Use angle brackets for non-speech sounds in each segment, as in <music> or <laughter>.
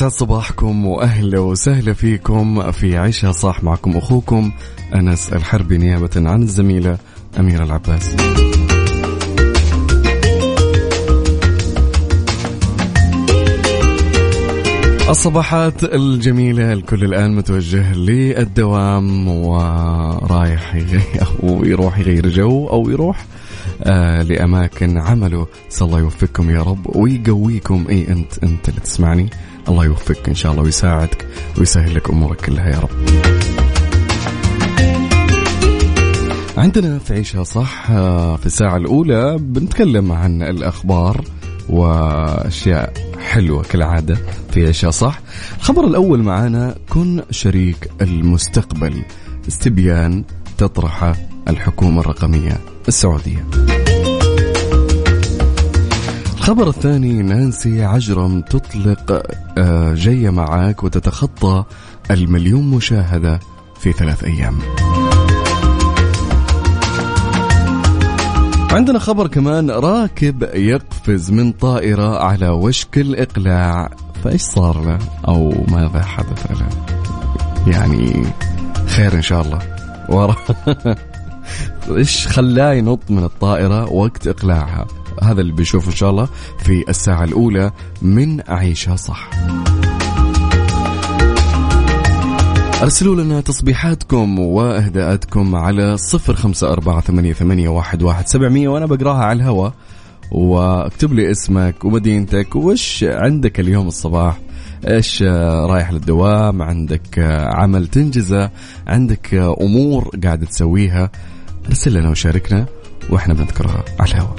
يسعد صباحكم وأهلا وسهلا فيكم في عيشها صح معكم أخوكم أنس الحربي نيابة عن الزميلة أميرة العباس. الصباحات الجميلة الكل الآن متوجه للدوام ورايح <laughs> أو يروح يغير جو أو يروح آه لأماكن عمله. الله يوفقكم يا رب ويقويكم. أي أنت أنت اللي تسمعني. الله يوفقك إن شاء الله ويساعدك ويسهل لك أمورك كلها يا رب. عندنا في عيشها صح آه، في الساعة الأولى بنتكلم عن الأخبار وأشياء حلوة كالعادة في عيشها صح. الخبر الأول معنا كن شريك المستقبل. استبيان تطرح الحكومة الرقمية السعودية. الخبر الثاني نانسي عجرم تطلق جاية معاك وتتخطى المليون مشاهدة في ثلاث أيام. عندنا خبر كمان راكب يقفز من طائرة على وشك الإقلاع. فإيش صار له؟ أو ماذا حدث له؟ يعني خير إن شاء الله. ورا <laughs> إيش خلاه ينط من الطائرة وقت إقلاعها؟ هذا اللي بيشوفه إن شاء الله في الساعة الأولى من عيشها صح. أرسلوا لنا تصبيحاتكم وإهداءاتكم على صفر خمسة أربعة ثمانية, ثمانية واحد, واحد سبعمية وأنا بقراها على الهواء واكتب لي اسمك ومدينتك وش عندك اليوم الصباح؟ إيش رايح للدوام؟ عندك عمل تنجزه؟ عندك أمور قاعد تسويها؟ أرسل لنا وشاركنا وإحنا بنذكرها على الهواء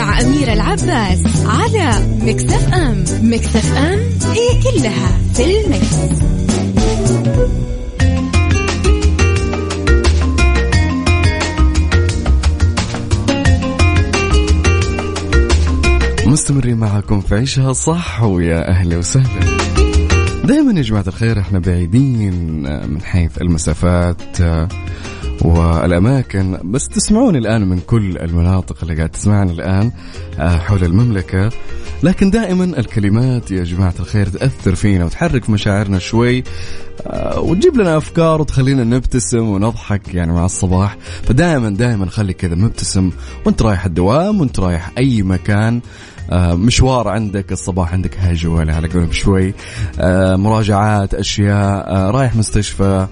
مع أميرة العباس على مكتف أم. مكتف أم هي كلها في المكس. مستمرين معكم في عيشها صح ويا أهلا وسهلا. دائما يا جماعة الخير إحنا بعيدين من حيث المسافات. والأماكن. بس تسمعوني الآن من كل المناطق اللي قاعد تسمعني الآن حول المملكة. لكن دائما الكلمات يا جماعة الخير تأثر فينا وتحرك مشاعرنا شوي وتجيب لنا أفكار وتخلينا نبتسم ونضحك يعني مع الصباح. فدائما دائما خلي كذا مبتسم وانت رايح الدوام وانت رايح أي مكان. آه، مشوار عندك الصباح عندك هجوة على قولهم شوي آه، مراجعات أشياء آه، رايح مستشفى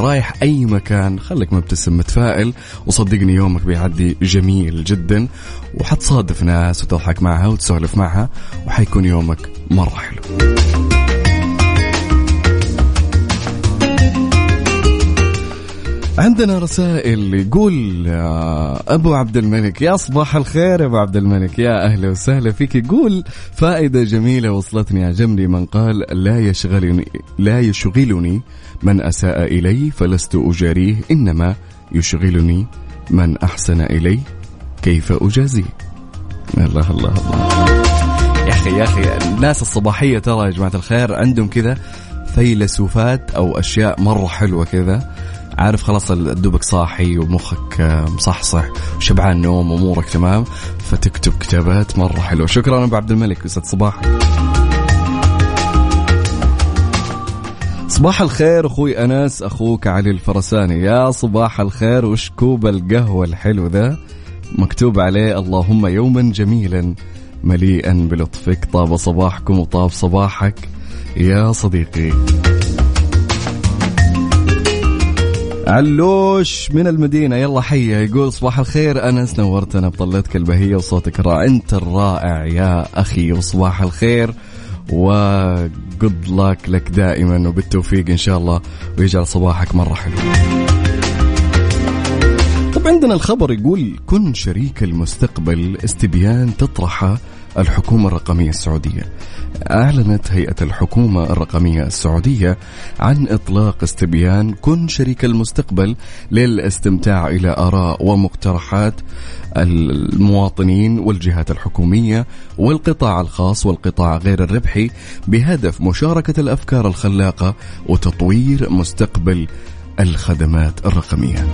رايح أي مكان خليك مبتسم متفائل وصدقني يومك بيعدي جميل جدا. وحتصادف ناس وتضحك معها وتسولف معها وحيكون يومك مرة حلو. عندنا رسائل يقول أبو عبد الملك يا صباح الخير يا أبو عبد الملك يا أهلا وسهلا فيك. يقول فائدة جميلة وصلتني عجبني من قال لا يشغلني لا يشغلني من أساء إلي فلست أجاريه إنما يشغلني من أحسن إلي كيف اجازيه الله الله الله. يا أخي يا أخي الناس الصباحية ترى يا جماعة الخير عندهم كذا فيلسوفات أو أشياء مرة حلوة كذا. عارف خلاص دوبك صاحي ومخك مصحصح وشبعان نوم أمورك تمام فتكتب كتابات مرة حلوة. شكرا أبو عبد الملك يسعد صباح. صباح الخير أخوي أنس أخوك علي الفرساني. يا صباح الخير وش كوب القهوة الحلو ذا؟ مكتوب عليه اللهم يوما جميلا مليئا بلطفك طاب صباحكم وطاب صباحك. يا صديقي. علوش من المدينة. يلا حية يقول صباح الخير. أنس نورتنا بطلتك البهية وصوتك الرائع. أنت الرائع يا أخي وصباح الخير. وجود لك لك دائما وبالتوفيق إن شاء الله ويجعل صباحك مرة حلو طب عندنا الخبر يقول كن شريك المستقبل استبيان تطرحه الحكومة الرقمية السعودية. أعلنت هيئة الحكومة الرقمية السعودية عن إطلاق استبيان كن شريك المستقبل للاستمتاع إلى آراء ومقترحات المواطنين والجهات الحكومية والقطاع الخاص والقطاع غير الربحي بهدف مشاركة الأفكار الخلاقة وتطوير مستقبل الخدمات الرقمية.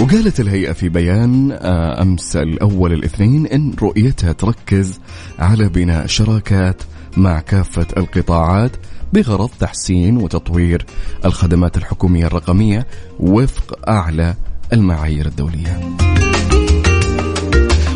وقالت الهيئة في بيان آه، أمس الأول الاثنين أن رؤيتها تركز على بناء شراكات مع كافة القطاعات بغرض تحسين وتطوير الخدمات الحكومية الرقمية وفق أعلى المعايير الدولية.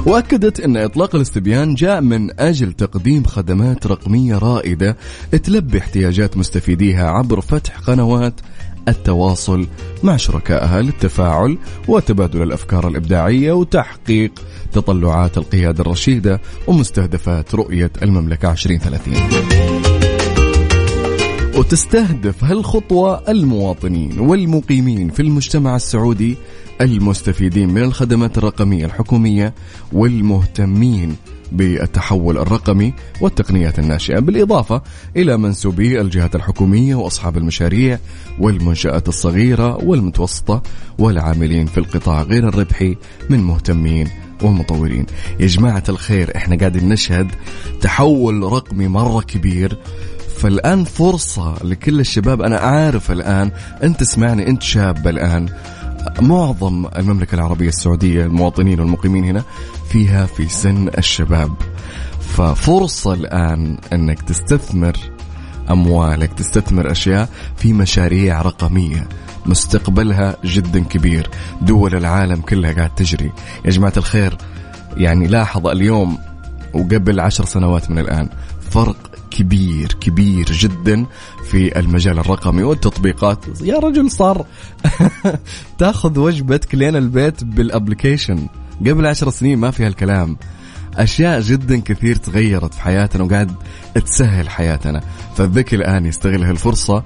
وأكدت إن إطلاق الاستبيان جاء من أجل تقديم خدمات رقمية رائدة تلبي احتياجات مستفيديها عبر فتح قنوات التواصل مع شركائها للتفاعل وتبادل الأفكار الإبداعية وتحقيق تطلعات القيادة الرشيدة ومستهدفات رؤية المملكة 2030. وتستهدف هالخطوة المواطنين والمقيمين في المجتمع السعودي المستفيدين من الخدمات الرقمية الحكومية والمهتمين بالتحول الرقمي والتقنيات الناشئة بالإضافة إلى منسوبي الجهات الحكومية وأصحاب المشاريع والمنشآت الصغيرة والمتوسطة والعاملين في القطاع غير الربحي من مهتمين ومطورين. يا جماعة الخير إحنا قاعدين نشهد تحول رقمي مرة كبير. فالآن فرصة لكل الشباب أنا عارف الآن أنت تسمعني أنت شاب الآن. معظم المملكة العربية السعودية المواطنين والمقيمين هنا فيها في سن الشباب. ففرصة الآن أنك تستثمر أموالك تستثمر أشياء في مشاريع رقمية مستقبلها جدا كبير. دول العالم كلها قاعد تجري. يا جماعة الخير يعني لاحظ اليوم وقبل عشر سنوات من الآن فرق كبير كبير جدا في المجال الرقمي والتطبيقات. يا رجل صار <laughs> تاخذ وجبتك لين البيت بالابلكيشن قبل عشر سنين ما في هالكلام. أشياء جدا كثير تغيرت في حياتنا وقاعد تسهل حياتنا. فالذكي الآن يستغل هالفرصة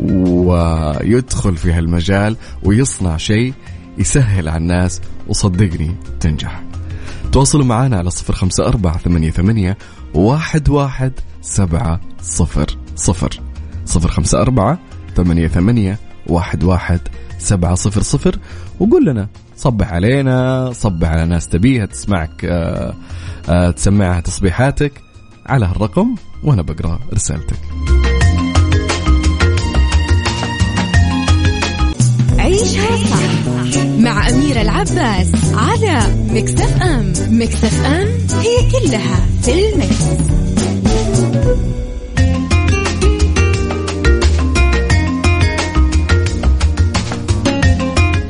ويدخل في هالمجال ويصنع شيء يسهل على الناس وصدقني تنجح. تواصلوا معنا على صفر خمسة أربعة ثمانية, ثمانية واحد, واحد سبعة صفر صفر. صفر خمسة أربعة ثمانية, ثمانية واحد, واحد سبعة صفر صفر. وقول لنا صبح علينا صبح على ناس تبيها تسمعك آآ آه، آآ آه، تسمعها تصبيحاتك. على هالرقم وأنا بقرأ رسالتك. عيشها صح مع أميرة العباس على مكتف أم. مكتف أم هي كلها في المكس.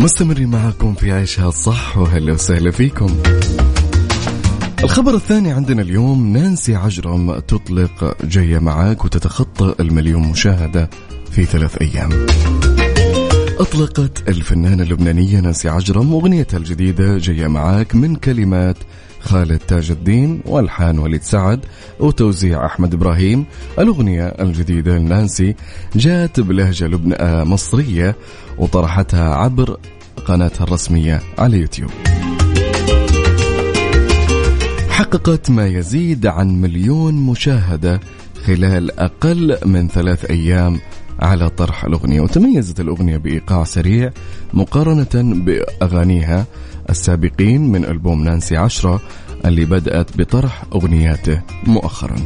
مستمرين معكم في عيشها صح وهلا وسهلا فيكم. الخبر الثاني عندنا اليوم نانسي عجرم تطلق جاية معاك وتتخطى المليون مشاهدة في ثلاث أيام. أطلقت الفنانة اللبنانية نانسي عجرم أغنيتها الجديدة جاية معاك من كلمات خالد تاج الدين والحان وليد سعد وتوزيع أحمد إبراهيم. الأغنية الجديدة لنانسي جاءت بلهجة لبن... مصرية وطرحتها عبر قناتها الرسمية على يوتيوب. حققت ما يزيد عن مليون مشاهدة خلال أقل من ثلاث أيام على طرح الأغنية وتميزت الأغنية بإيقاع سريع مقارنة بأغانيها السابقين من ألبوم نانسي عشرة اللي بدأت بطرح أغنياته مؤخرا.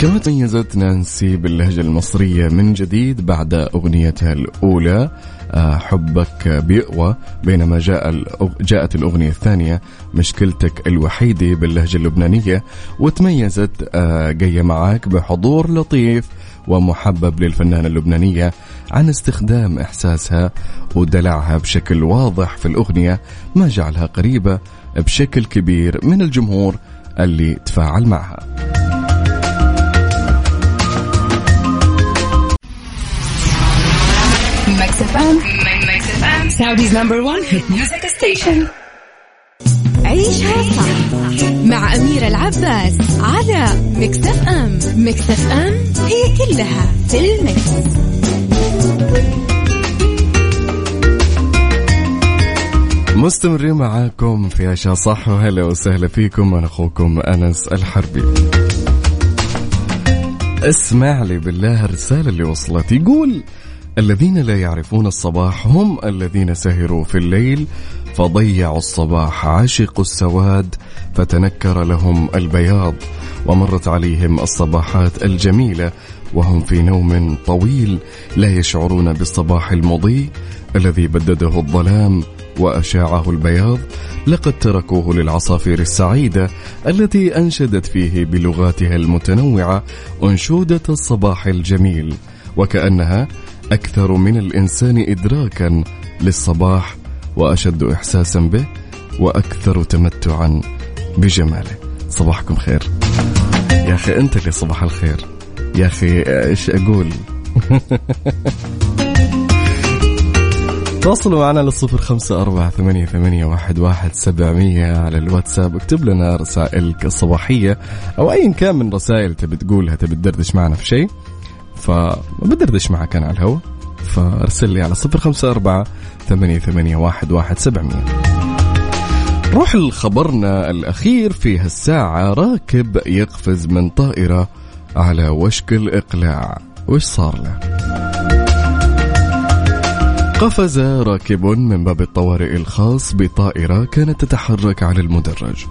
كما تميزت نانسي باللهجة المصرية من جديد بعد أغنيتها الأولى آه، حبك بيقوى بينما جاء جاءت الأغنية الثانية مشكلتك الوحيدة باللهجة اللبنانية وتميزت آه، جاية معاك بحضور لطيف ومحبب للفنانة اللبنانية عن استخدام إحساسها ودلعها بشكل واضح في الأغنية ما جعلها قريبة بشكل كبير من الجمهور اللي تفاعل معها. Saudi's number 1 hit music station عيشها صح مع أميرة العباس على FM. Mix FM هي كلها في ال mix. مستمرين معاكم في عيشها صح وهلا وسهلا فيكم أنا أخوكم أنس الحربي. اسمع لي بالله الرسالة اللي وصلت. يقول الذين لا يعرفون الصباح هم الذين سهروا في الليل فضيعوا الصباح عاشقوا السواد فتنكر لهم البياض ومرت عليهم الصباحات الجميلة وهم في نوم طويل لا يشعرون بالصباح المضيء الذي بدده الظلام وأشاعه البياض. لقد تركوه للعصافير السعيدة التي أنشدت فيه بلغاتها المتنوعة أنشودة الصباح الجميل وكأنها أكثر من الإنسان إدراكا للصباح وأشد إحساسا به وأكثر تمتعا بجماله. صباحكم خير. يا أخي أنت اللي صباح الخير. يا أخي إيش أقول؟ <laughs> تواصلوا معنا للصفر خمسة أربعة ثمانية, ثمانية واحد, واحد سبعمية على الواتساب. اكتب لنا رسائلك الصباحية أو أيا كان من رسائل تبي تقولها تبي تدردش معنا في شيء فبدردش معك أنا على الهواء. فارسل لي على صفر خمسة أربعة ثمانية, ثمانية واحد, واحد سبعمية. روح لخبرنا الأخير في هالساعة. راكب يقفز من طائرة على وشك الإقلاع. وش صار له؟ قفز راكب من باب الطوارئ الخاص بطائرة كانت تتحرك على المدرج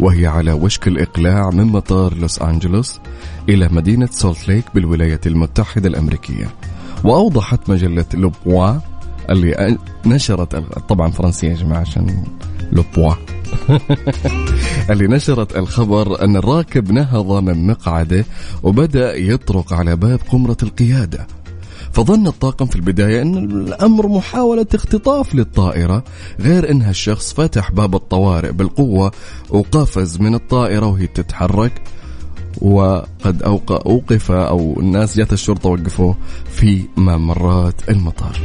وهي على وشك الإقلاع من مطار لوس أنجلوس إلى مدينة سولت ليك بالولايات المتحدة الأمريكية. وأوضحت مجلة لوبوا اللي نشرت طبعا فرنسية يا جماعة عشان لوبوا <laughs> اللي نشرت الخبر أن الراكب نهض من مقعده وبدأ يطرق على باب قمرة القيادة. فظن الطاقم في البداية أن الأمر محاولة اختطاف للطائرة غير أنها الشخص فتح باب الطوارئ بالقوة وقفز من الطائرة وهي تتحرك. وقد أوقف أو الناس جات الشرطة وقفوه في ممرات المطار.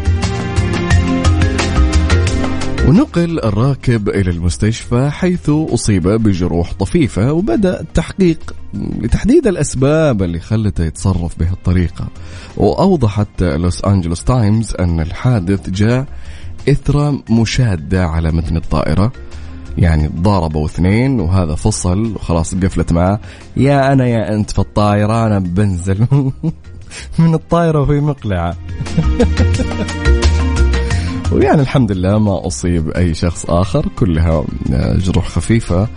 ونقل الراكب إلى المستشفى حيث أصيب بجروح طفيفة وبدأ التحقيق لتحديد الأسباب اللي خلته يتصرف بهالطريقة وأوضحت لوس أنجلوس تايمز أن الحادث جاء إثر مشادة على متن الطائرة يعني ضاربوا اثنين وهذا فصل وخلاص قفلت معه يا أنا يا أنت في الطائرة أنا بنزل. <laughs> من الطائرة في مقلعة. <laughs> ويعني الحمد لله ما أصيب أي شخص آخر كلها جروح خفيفة.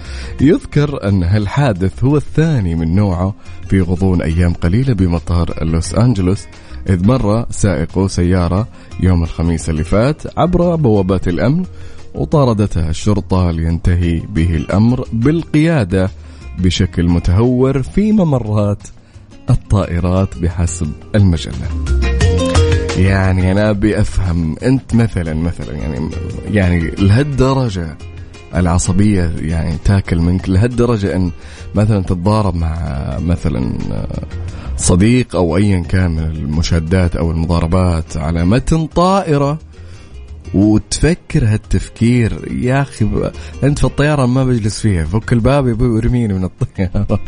يذكر أن هالحادث هو الثاني من نوعه في غضون أيام قليلة بمطار لوس أنجلوس إذ مر سائق سيارة يوم الخميس اللي فات عبر بوابات الأمن وطاردتها الشرطة لينتهي به الأمر بالقيادة بشكل متهور في ممرات الطائرات بحسب المجلة. يعني أنا أبي أفهم أنت مثلا مثلا يعني يعني لهالدرجة العصبية يعني تاكل منك لهالدرجة أن مثلا تتضارب مع مثلا صديق أو ايا كان من المشادات أو المضاربات على متن طائرة وتفكر هالتفكير. يا أخي أنت في الطيارة ما بجلس فيها فك الباب يبي ويرميني من الطيارة.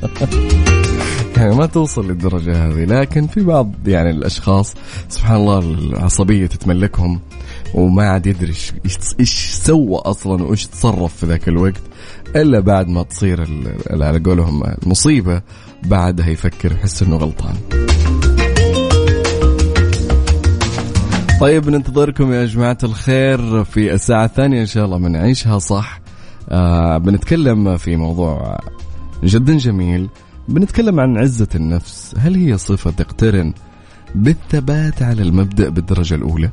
يعني <laughs> ما توصل للدرجة هذه. لكن في بعض يعني الأشخاص سبحان الله العصبية تتملكهم وما عاد يدري إيش سوى أصلا وإيش تصرف في ذاك الوقت إلا بعد ما تصير على قولهم المصيبه بعدها يفكر يحس إنه غلطان. طيب ننتظركم يا جماعة الخير في الساعة الثانية إن شاء الله من عيشها صح. آه بنتكلم في موضوع جدا جميل. بنتكلم عن عزة النفس. هل هي صفة تقترن بالثبات على المبدأ بالدرجة الأولى؟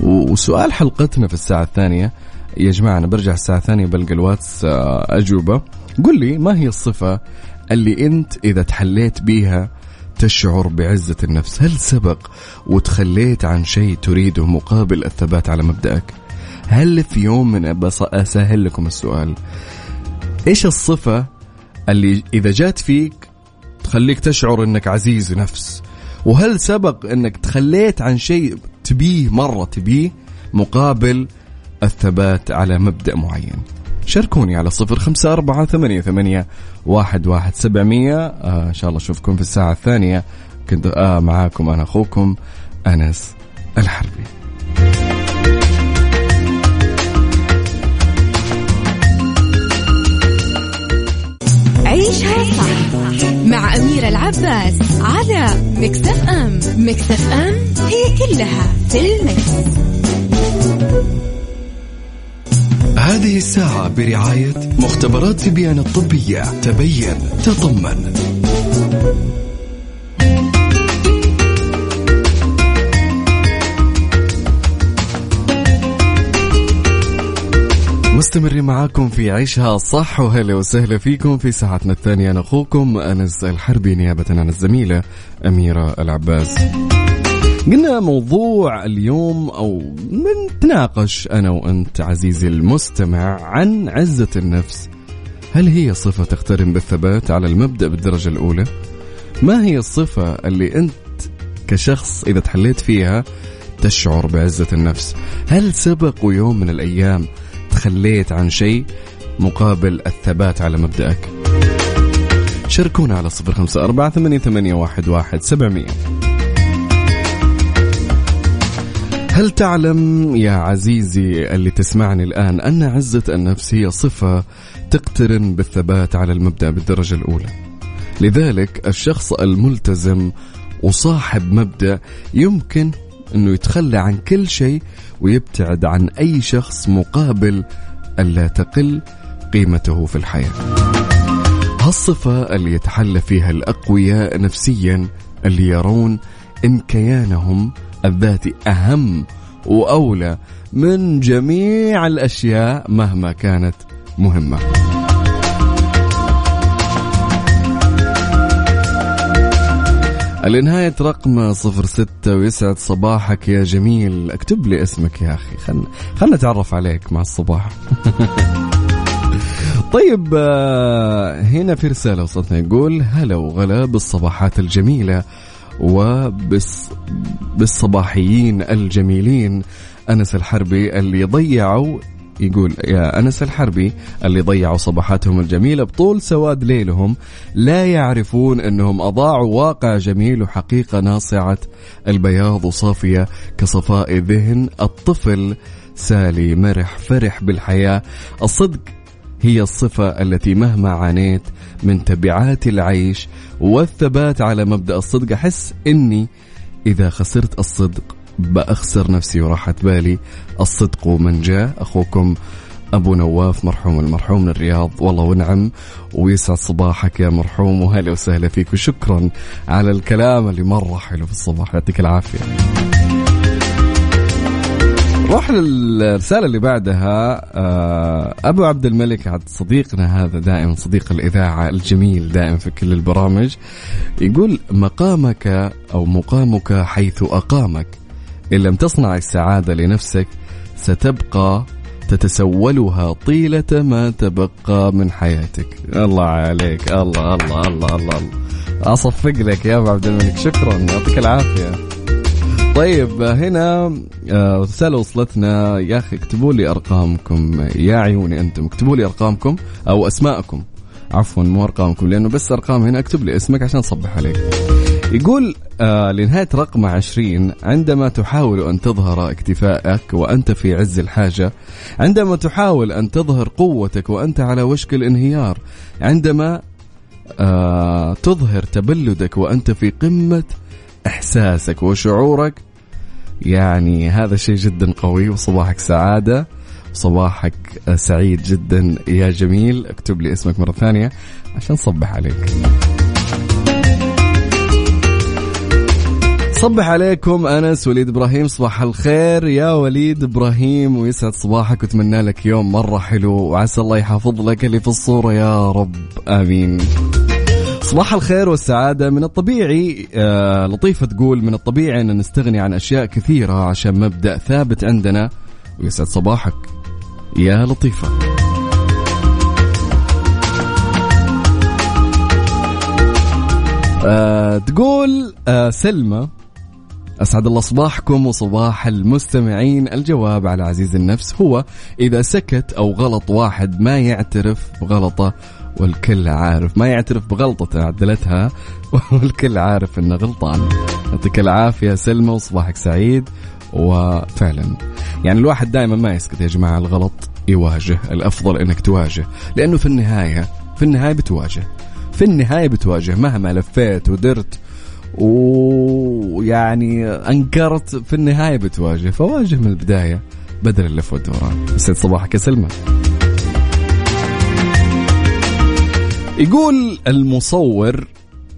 وسؤال حلقتنا في الساعة الثانية. يا جماعة أنا برجع الساعة الثانية بلقى الواتس آه، أجوبة. قل لي ما هي الصفة اللي أنت إذا تحليت بيها تشعر بعزة النفس. هل سبق وتخليت عن شيء تريده مقابل الثبات على مبدأك؟ هل في يوم من أسهل لكم السؤال. إيش الصفة اللي إذا جات فيك تخليك تشعر أنك عزيز نفس؟ وهل سبق أنك تخليت عن شيء تبيه مرة تبيه مقابل الثبات على مبدأ معين؟ شاركوني على صفر خمسة أربعة ثمانية, ثمانية واحد, واحد سبعمية. آه إن شاء الله أشوفكم في الساعة الثانية. كنت آه معاكم أنا أخوكم أنس الحربي. عيشها صح مع أميرة العباس على مكتف أم. مكتف أم هي كلها في المكس. هذه الساعة برعاية مختبرات تبيان الطبية. تبين تطمن. مستمرين معاكم في عيشها صح وهلا وسهلا فيكم في ساعتنا الثانية. أنا أخوكم أنس الحربي نيابة عن الزميلة أميرة العباس. قلنا موضوع اليوم أو نتناقش أنا وأنت عزيزي المستمع عن عزة النفس. هل هي صفة تقترن بالثبات على المبدأ بالدرجة الأولى؟ ما هي الصفة اللي أنت كشخص إذا تحليت فيها تشعر بعزة النفس؟ هل سبق يوم من الأيام تخليت عن شيء مقابل الثبات على مبدأك؟ شاركونا على صفر خمسة أربعة ثمانية, ثمانية واحد, واحد سبعمية. هل تعلم يا عزيزي اللي تسمعني الآن أن عزة النفس هي صفة تقترن بالثبات على المبدأ بالدرجة الأولى؟ لذلك الشخص الملتزم وصاحب مبدأ يمكن أنه يتخلى عن كل شيء ويبتعد عن أي شخص مقابل ألا تقل قيمته في الحياة. هالصفة اللي يتحلى فيها الأقوياء نفسيا اللي يرون إن كيانهم الذاتي أهم وأولى من جميع الأشياء مهما كانت مهمة. لنهاية رقم صفر ستة ويسعد صباحك يا جميل. اكتب لي اسمك يا أخي. خلنا خلنا نتعرف عليك مع الصباح. <laughs> طيب آه، هنا في رسالة وصلتنا يقول هلا وغلا بالصباحات الجميلة. وبالصباحيين الجميلين أنس الحربي اللي ضيعوا يقول يا أنس الحربي اللي ضيعوا صباحاتهم الجميلة بطول سواد ليلهم لا يعرفون أنهم أضاعوا واقع جميل وحقيقة ناصعة البياض وصافية كصفاء ذهن الطفل سالي مرح فرح بالحياة. الصدق هي الصفة التي مهما عانيت من تبعات العيش والثبات على مبدأ الصدق أحس إني إذا خسرت الصدق بأخسر نفسي وراحة بالي. الصدق من جاء. أخوكم أبو نواف مرحوم المرحوم من الرياض. والله ونعم. ويسعد صباحك يا مرحوم وهلا وسهلا فيك. وشكرا على الكلام اللي مرة حلو في الصباح. يعطيك العافية. نروح للرسالة اللي بعدها آه، أبو عبد الملك عبد صديقنا هذا دائما صديق الإذاعة الجميل دائما في كل البرامج يقول مقامك أو مقامك حيث أقامك إن لم تصنع السعادة لنفسك ستبقى تتسولها طيلة ما تبقى من حياتك. الله عليك الله الله الله الله, الله. أصفق لك يا أبو عبد الملك. شكرا يعطيك العافية. طيب هنا آه، رسالة وصلتنا. يا أخي اكتبوا لي أرقامكم. يا عيوني أنتم اكتبوا لي أرقامكم أو أسماءكم. عفوا مو أرقامكم لأنه بس أرقام. هنا اكتب لي اسمك عشان أصبح عليك. يقول آه لنهاية رقم عشرين عندما تحاول أن تظهر اكتفائك وأنت في عز الحاجة عندما تحاول أن تظهر قوتك وأنت على وشك الانهيار عندما آه تظهر تبلدك وأنت في قمة إحساسك وشعورك يعني هذا شيء جدا قوي وصباحك سعادة صباحك سعيد جدا يا جميل. اكتب لي اسمك مرة ثانية عشان صبح عليك. صبح عليكم أنس وليد إبراهيم صباح الخير يا وليد إبراهيم ويسعد صباحك وأتمنى لك يوم مرة حلو وعسى الله يحافظ لك اللي في الصورة يا رب آمين. صباح الخير والسعادة من الطبيعي. آه لطيفة تقول من الطبيعي أن نستغني عن أشياء كثيرة عشان مبدأ ثابت عندنا. ويسعد صباحك يا لطيفة. آه تقول آه سلمى أسعد الله صباحكم وصباح المستمعين. الجواب على عزيز النفس هو إذا سكت أو غلط واحد ما يعترف بغلطه والكل عارف. ما يعترف بغلطته عدلتها. <laughs> والكل عارف إنه غلطان. يعطيك العافية سلمى وصباحك سعيد. وفعلا. يعني الواحد دائما ما يسكت يا جماعة الغلط يواجه الأفضل إنك تواجه. لأنه في النهاية في النهاية بتواجه. في النهاية بتواجه مهما لفيت ودرت. ويعني أنكرت في النهاية بتواجه. فواجه من البداية بدل اللف والدوران. يسعد صباحك يا سلمى. يقول المصور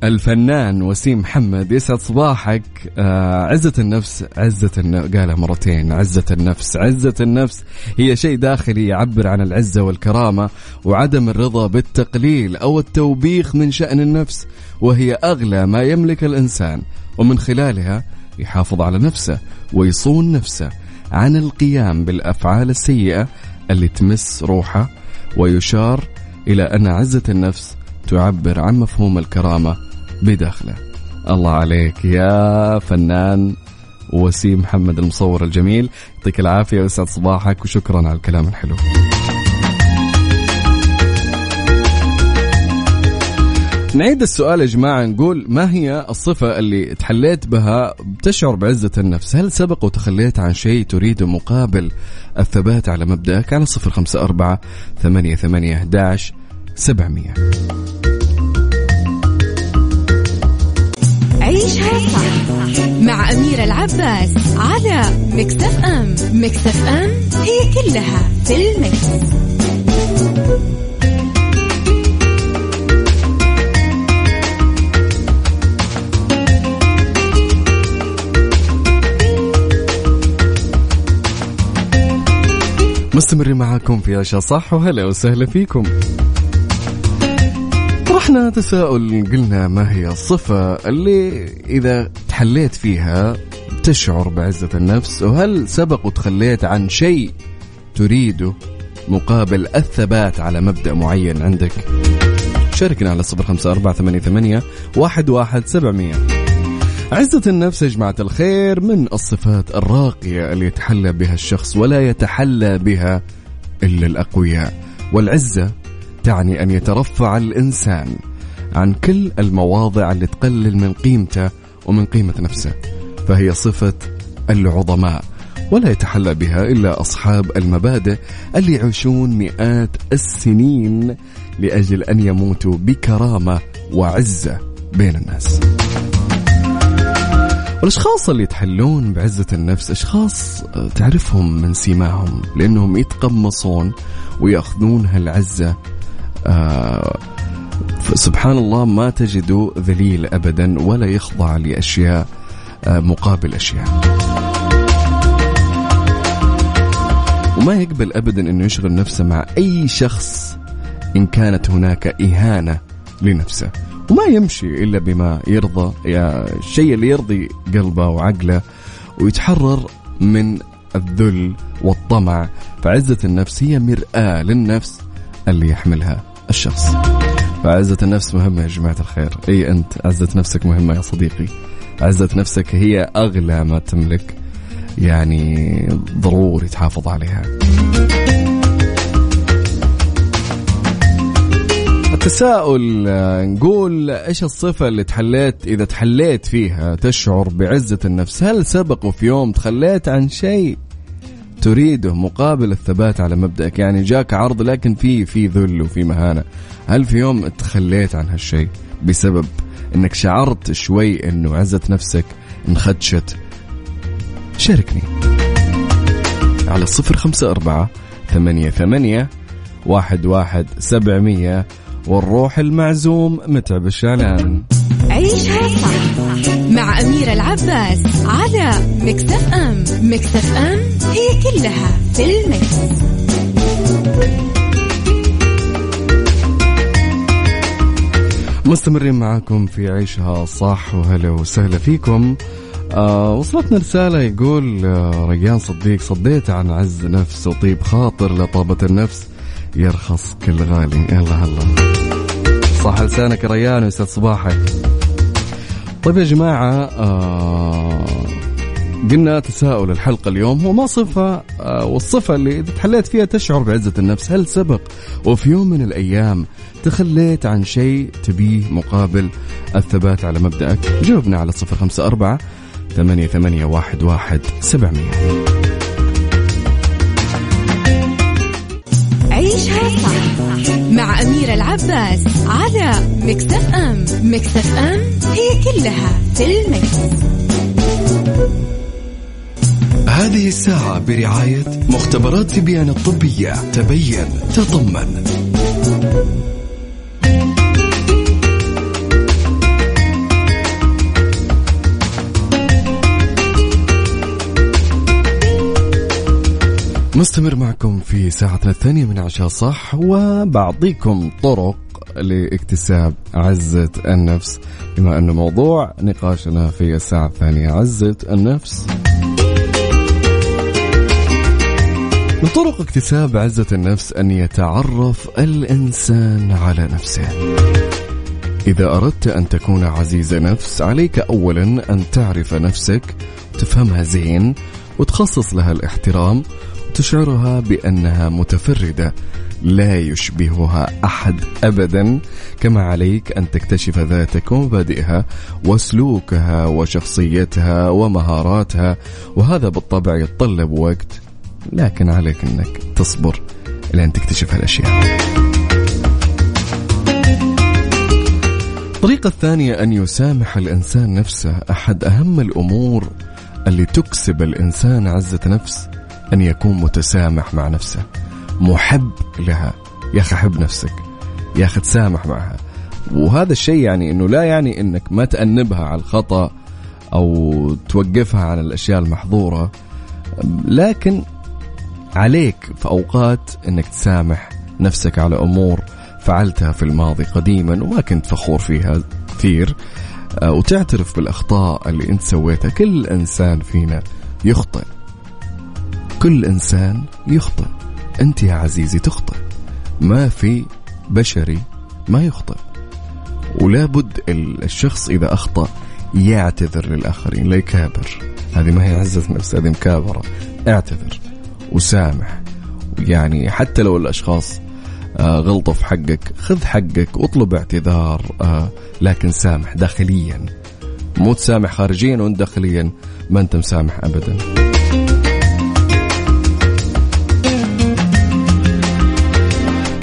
الفنان وسيم محمد يسعد صباحك. آه عزة النفس عزة النفس قالها مرتين عزة النفس عزة النفس. هي شيء داخلي يعبر عن العزة والكرامة وعدم الرضا بالتقليل أو التوبيخ من شأن النفس وهي أغلى ما يملك الإنسان ومن خلالها يحافظ على نفسه ويصون نفسه عن القيام بالأفعال السيئة اللي تمس روحه ويشار إلى أن عزة النفس تعبر عن مفهوم الكرامة بداخله. الله عليك يا فنان وسيم محمد المصور الجميل. يعطيك العافية ويسعد صباحك وشكرا على الكلام الحلو. نعيد السؤال يا جماعة نقول ما هي الصفة اللي تحليت بها بتشعر بعزة النفس؟ هل سبق وتخليت عن شيء تريد مقابل الثبات على مبدأك على صفر خمسة أربعة ثمانية ثمانية أحداش سبعمية. عيشها صح مع أميرة العباس على مكتف أم مكتف أم هي كلها في المكس. مستمرين معاكم في عشاء صح وهلا وسهلا فيكم. طرحنا تساؤل قلنا ما هي الصفة اللي إذا تحليت فيها تشعر بعزة النفس وهل سبق وتخليت عن شيء تريده مقابل الثبات على مبدأ معين عندك؟ شاركنا على صفر خمسة أربعة ثمانية, ثمانية واحد, واحد سبعمية. عزة النفس يا جماعة الخير من الصفات الراقية اللي يتحلى بها الشخص ولا يتحلى بها إلا الأقوياء. والعزة تعني أن يترفع الإنسان عن كل المواضع اللي تقلل من قيمته ومن قيمة نفسه فهي صفة العظماء ولا يتحلى بها إلا أصحاب المبادئ اللي يعيشون مئات السنين لأجل أن يموتوا بكرامة وعزة بين الناس. والأشخاص اللي يتحلون بعزة النفس أشخاص تعرفهم من سيماهم لأنهم يتقمصون وياخذون هالعزة آه سبحان الله ما تجده ذليل ابدا ولا يخضع لأشياء آه مقابل أشياء. وما يقبل ابدا إنه يشغل نفسه مع أي شخص إن كانت هناك إهانة لنفسه. وما يمشي إلا بما يرضى الشيء اللي يرضي قلبه وعقله ويتحرر من الذل والطمع. فعزة النفس هي مرآة للنفس اللي يحملها. الشخص. فعزة النفس مهمة يا جماعة الخير. إي أنت عزة نفسك مهمة يا صديقي. عزة نفسك هي أغلى ما تملك يعني ضروري تحافظ عليها. التساؤل نقول إيش الصفة اللي تحليت إذا تحليت فيها تشعر بعزة النفس؟ هل سبق في يوم تخليت عن شيء؟ تريده مقابل الثبات على مبدأك. يعني جاك عرض لكن في في ذل وفي مهانة. هل في يوم تخليت عن هالشيء بسبب إنك شعرت شوي إنه عزة نفسك انخدشت؟ شاركني. على الصفر خمسة أربعة ثمانية ثمانية واحد واحد سبعمية والروح المعزوم متعب الشعلان عيشها صح. مع أميرة العباس على مكتف أم. مكتف أم هي كلها في المكس. مستمرين معاكم في عيشها صح. وهلا وسهلا فيكم. آه وصلتنا رسالة يقول آه ريان صديق صديت عن عز نفس وطيب خاطر لطابة النفس يرخص كل غالي يلا هلا. صح لسانك ريان ويسعد صباحك. طيب يا جماعة آه قلنا تساؤل الحلقة اليوم. هو ما صفة آه، والصفة اللي إذا تحليت فيها تشعر بعزة النفس هل سبق وفي يوم من الأيام تخليت عن شيء تبيه مقابل الثبات على مبدأك؟ جاوبنا على صفر خمسة أربعة ثمانية ثمانية واحد واحد سبعمية. أميرة العباس على مكتف أم. مكتف أم هي كلها في المكس. هذه الساعة برعاية مختبرات تبيان الطبية. تبين تطمن مستمر معكم في ساعتنا الثانية من عشاء صح وبعطيكم طرق لاكتساب عزة النفس. بما أنه موضوع نقاشنا في الساعة الثانية عزة النفس. من طرق اكتساب عزة النفس أن يتعرف الإنسان على نفسه. إذا أردت أن تكون عزيز نفس عليك أولا أن تعرف نفسك وتفهمها زين وتخصص لها الاحترام وتشعرها بأنها متفردة لا يشبهها أحد أبدا. كما عليك أن تكتشف ذاتك ومبادئها وسلوكها وشخصيتها ومهاراتها وهذا بالطبع يتطلب وقت لكن عليك أنك تصبر لين تكتشف هالأشياء. الطريقة الثانية أن يسامح الإنسان نفسه أحد أهم الأمور اللي تكسب الإنسان عزة نفس أن يكون متسامح مع نفسه. محب لها. يا أخي حب نفسك. يا أخي تسامح معها. وهذا الشيء يعني أنه لا يعني أنك ما تأنبها على الخطأ أو توقفها عن الأشياء المحظورة. لكن عليك في أوقات أنك تسامح نفسك على أمور فعلتها في الماضي قديما وما كنت فخور فيها كثير. آه، وتعترف بالأخطاء اللي أنت سويتها. كل إنسان فينا يخطئ. كل إنسان يخطئ. أنت يا عزيزي تخطئ. ما في بشري ما يخطئ. ولا بد الشخص إذا أخطأ يعتذر للآخرين لا يكابر. هذه ما هي عزة نفس هذه مكابرة. اعتذر وسامح. يعني حتى لو الأشخاص آه، غلطوا في حقك خذ حقك اطلب اعتذار آه، لكن سامح داخليا. مو تسامح خارجيا وأنت داخليا ما أنت مسامح ابدا.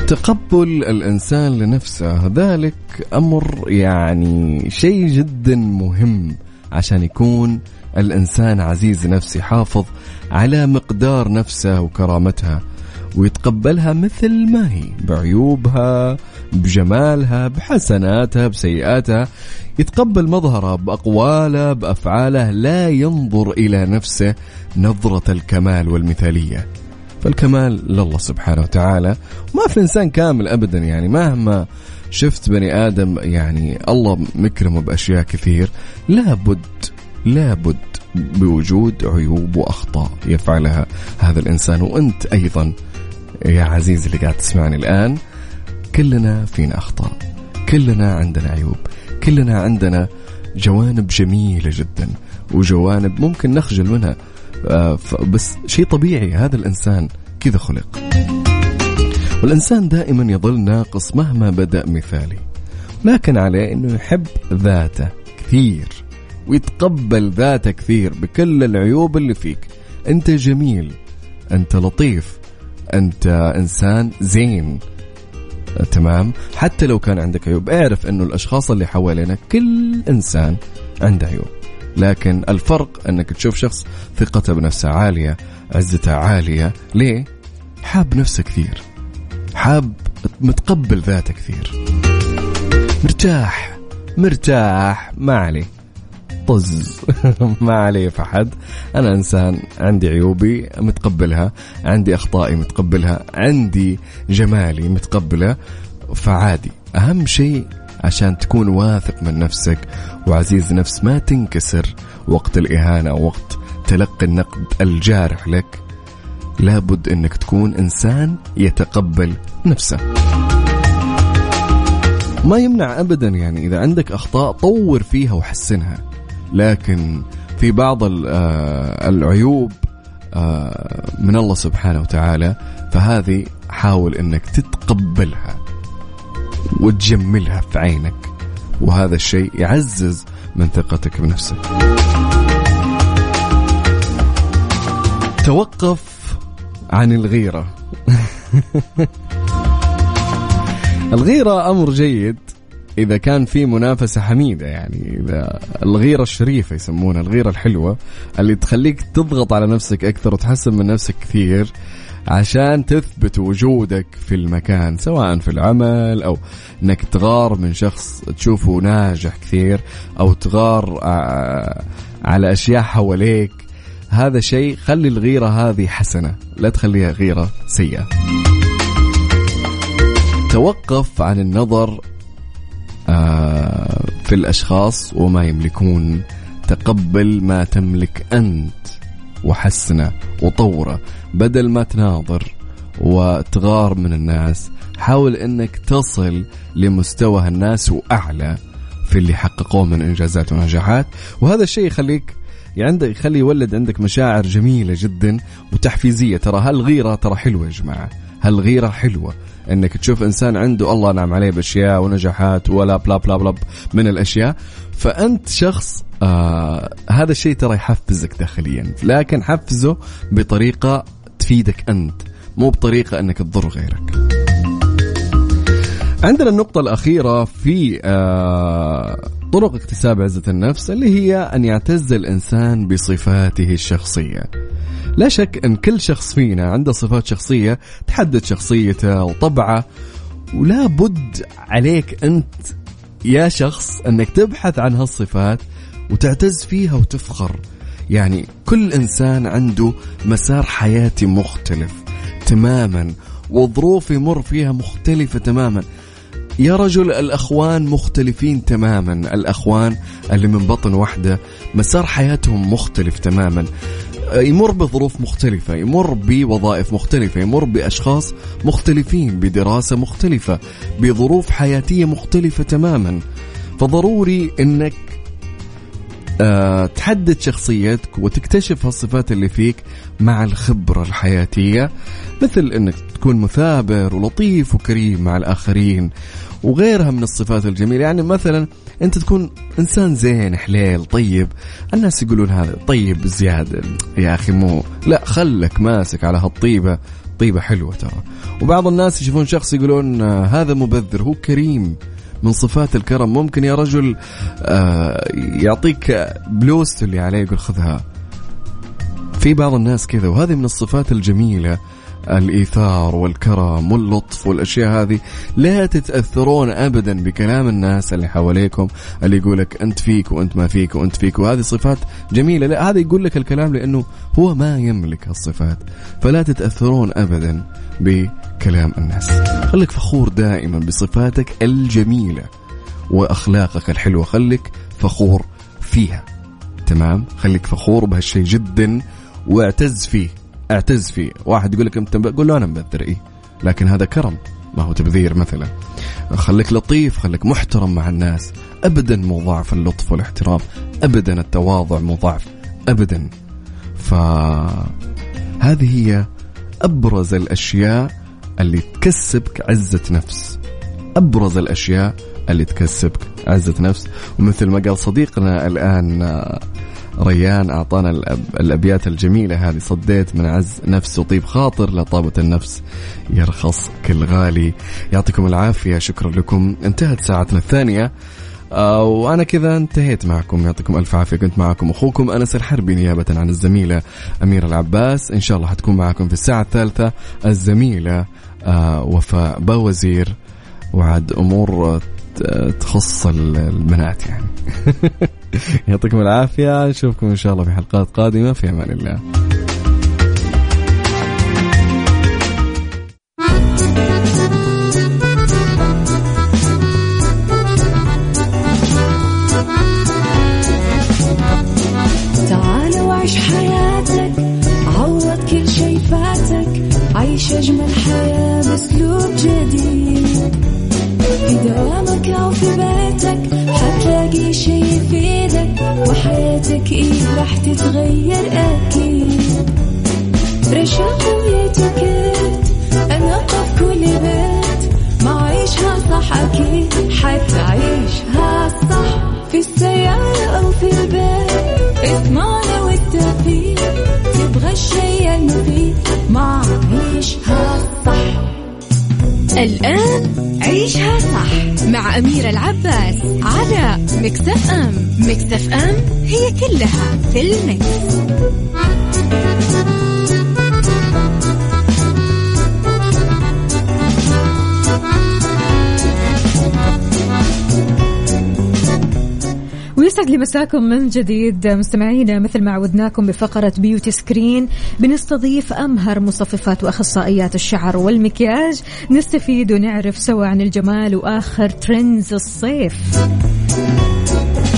تقبل الإنسان لنفسه. ذلك أمر يعني شيء جدا مهم عشان يكون الإنسان عزيز نفسه يحافظ على مقدار نفسه وكرامتها ويتقبلها مثل ما هي بعيوبها بجمالها بحسناتها بسيئاتها. يتقبل مظهرها بأقواله بأفعاله لا ينظر إلى نفسه نظرة الكمال والمثالية. فالكمال لله سبحانه وتعالى. ما في إنسان كامل أبدا يعني. مهما شفت بني آدم يعني الله مكرمه بأشياء كثير لابد لابد بوجود عيوب وأخطاء يفعلها هذا الإنسان. وأنت أيضا يا عزيزي اللي قاعد تسمعني الآن كلنا فينا أخطاء. كلنا عندنا عيوب. كلنا عندنا جوانب جميلة جدا. وجوانب ممكن نخجل منها. بس شيء طبيعي هذا الإنسان كذا خلق. والإنسان دائما يظل ناقص مهما بدأ مثالي. لكن عليه إنه يحب ذاته كثير ويتقبل ذاته كثير بكل العيوب اللي فيك. أنت جميل أنت لطيف أنت إنسان زين. تمام؟ حتى لو كان عندك عيوب اعرف إنه الأشخاص اللي حوالينك كل إنسان عنده عيوب. لكن الفرق أنك تشوف شخص ثقته بنفسه عالية عزته عالية. ليه؟ حاب نفسه كثير. حاب متقبل ذاته كثير. مرتاح. مرتاح. ما عليه. طز. <laughs> ما علي فحد أنا إنسان عندي عيوبي متقبلها عندي أخطائي متقبلها عندي جمالي متقبلة فعادي. أهم شيء عشان تكون واثق من نفسك. وعزيز نفس ما تنكسر وقت الإهانة وقت تلقي النقد الجارح لك. لابد أنك تكون إنسان يتقبل نفسه. ما يمنع ابدا يعني إذا عندك أخطاء طور فيها وحسنها. لكن في بعض آه، العيوب آه، من الله سبحانه وتعالى فهذه حاول إنك تتقبلها. وتجملها في عينك. وهذا الشيء يعزز من ثقتك بنفسك. توقف عن الغيرة. <laughs> الغيرة أمر جيد. إذا كان في منافسة حميدة يعني إذا الغيرة الشريفة يسمونها الغيرة الحلوة اللي تخليك تضغط على نفسك أكثر وتحسن من نفسك كثير عشان تثبت وجودك في المكان سواء في العمل أو إنك تغار من شخص تشوفه ناجح كثير أو تغار آه، على أشياء حواليك. هذا شيء خلي الغيرة هذه حسنة لا تخليها غيرة سيئة. توقف عن النظر في الأشخاص وما يملكون تقبل ما تملك أنت وحسنة وطورة. بدل ما تناظر وتغار من الناس حاول إنك تصل لمستوى الناس وأعلى في اللي حققوه من إنجازات ونجاحات. وهذا الشيء يخليك عندك يخلي يولد عندك مشاعر جميلة جدا وتحفيزية. ترى هالغيرة ترى حلوة يا جماعة. هالغيرة حلوة. إنك تشوف إنسان عنده الله نعم عليه بأشياء ونجاحات ولا بلا بلا بلا من الأشياء. فأنت شخص آه هذا الشيء ترى يحفزك داخليا. لكن حفزه بطريقة تفيدك أنت مو بطريقة إنك تضر غيرك. عندنا النقطة الأخيرة في آه طرق اكتساب عزة النفس اللي هي أن يعتز الإنسان بصفاته الشخصية. لا شك أن كل شخص فينا عنده صفات شخصية تحدد شخصيته وطبعه ولا بد عليك أنت يا شخص أنك تبحث عن هالصفات وتعتز فيها وتفخر. يعني كل إنسان عنده مسار حياتي مختلف تماما وظروف يمر فيها مختلفة تماما. يا رجل الأخوان مختلفين تماما. الأخوان اللي من بطن واحدة مسار حياتهم مختلف تماما. يمر بظروف مختلفة يمر بوظائف مختلفة يمر بأشخاص مختلفين بدراسة مختلفة بظروف حياتية مختلفة تماما. فضروري أنك أه تحدد شخصيتك وتكتشف هالصفات اللي فيك مع الخبرة الحياتية. مثل أنك تكون مثابر ولطيف وكريم مع الآخرين. وغيرها من الصفات الجميلة. يعني مثلا أنت تكون إنسان زين حليل طيب. الناس يقولون هذا طيب زيادة. يا أخي مو لا خلك ماسك على هالطيبة. طيبة حلوة ترى. وبعض الناس يشوفون شخص يقولون آه، هذا مبذر هو كريم. من صفات الكرم. ممكن يا رجل آه، يعطيك بلوست اللي عليه يقول خذها. في بعض الناس كذا وهذه من الصفات الجميلة. الإيثار والكرم واللطف والأشياء هذه لا تتأثرون ابدا بكلام الناس اللي حواليكم اللي يقولك أنت فيك وأنت ما فيك وأنت فيك وهذه صفات جميلة. لا هذا يقول لك الكلام لأنه هو ما يملك هالصفات فلا تتأثرون ابدا بكلام الناس. خليك فخور دائما بصفاتك الجميلة وأخلاقك الحلوة. خليك فخور فيها. تمام؟ خليك فخور بهالشيء جدا واعتز فيه. اعتز فيه. واحد يقول لك انت قول له أنا مبذر إيه؟ لكن هذا كرم. ما هو تبذير مثلا. خليك لطيف خليك محترم مع الناس. ابدا مو ضعف اللطف والاحترام. ابدا التواضع مو ضعف ابدا فهذه هي أبرز الأشياء اللي تكسبك عزة نفس. أبرز الأشياء اللي تكسبك عزة نفس. ومثل ما قال صديقنا الآن ريان أعطانا الأبيات الجميلة هذه. صديت من عز نفس وطيب خاطر لطابة النفس يرخص كل غالي. يعطيكم العافية. شكرا لكم. انتهت ساعتنا الثانية. آه وأنا كذا انتهيت معكم. يعطيكم ألف عافية. كنت معكم أخوكم أنس الحربي نيابة عن الزميلة أميرة العباس. إن شاء الله حتكون معكم في الساعة الثالثة. الزميلة آه وفاء باوزير وعد أمور تخص البنات يعني. <laughs> يعطيكم العافية. نشوفكم إن شاء الله في حلقات قادمة. في أمان الله. مساكم من جديد. مستمعينا مثل ما عودناكم بفقرة beauty screen بنستضيف أمهر مصففات وأخصائيات الشعر والمكياج. نستفيد ونعرف سوا عن الجمال وآخر trends الصيف.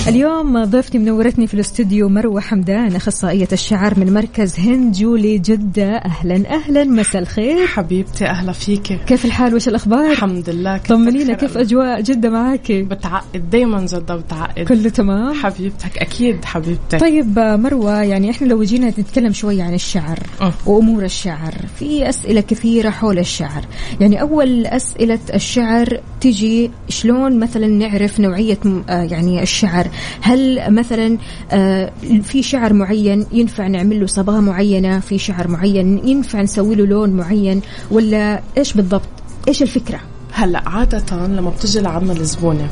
اليوم ضيفتي منورتني في الاستوديو مروة حمدان أخصائية الشعر من مركز هند جولي جدة أهلا أهلا مساء الخير حبيبتي أهلا فيك كيف الحال وش الأخبار؟ الحمد لله طمنينا كيف. أجواء جدة معاكي؟ بتعقد دايما جدة بتعقد كله تمام؟ حبيبتك أكيد حبيبتي طيب مروة يعني إحنا لو جينا نتكلم شوية عن الشعر أه. وأمور الشعر في أسئلة كثيرة حول الشعر يعني أول أسئلة الشعر تجي شلون مثلا نعرف نوعية آه يعني الشعر؟ هل مثلا آه في شعر معين ينفع نعمل له صبغة معينة؟ في شعر معين ينفع نسوي له لون معين؟ ولا إيش بالضبط؟ إيش الفكرة؟ هلا عادة لما بتجي لعنا الزبونة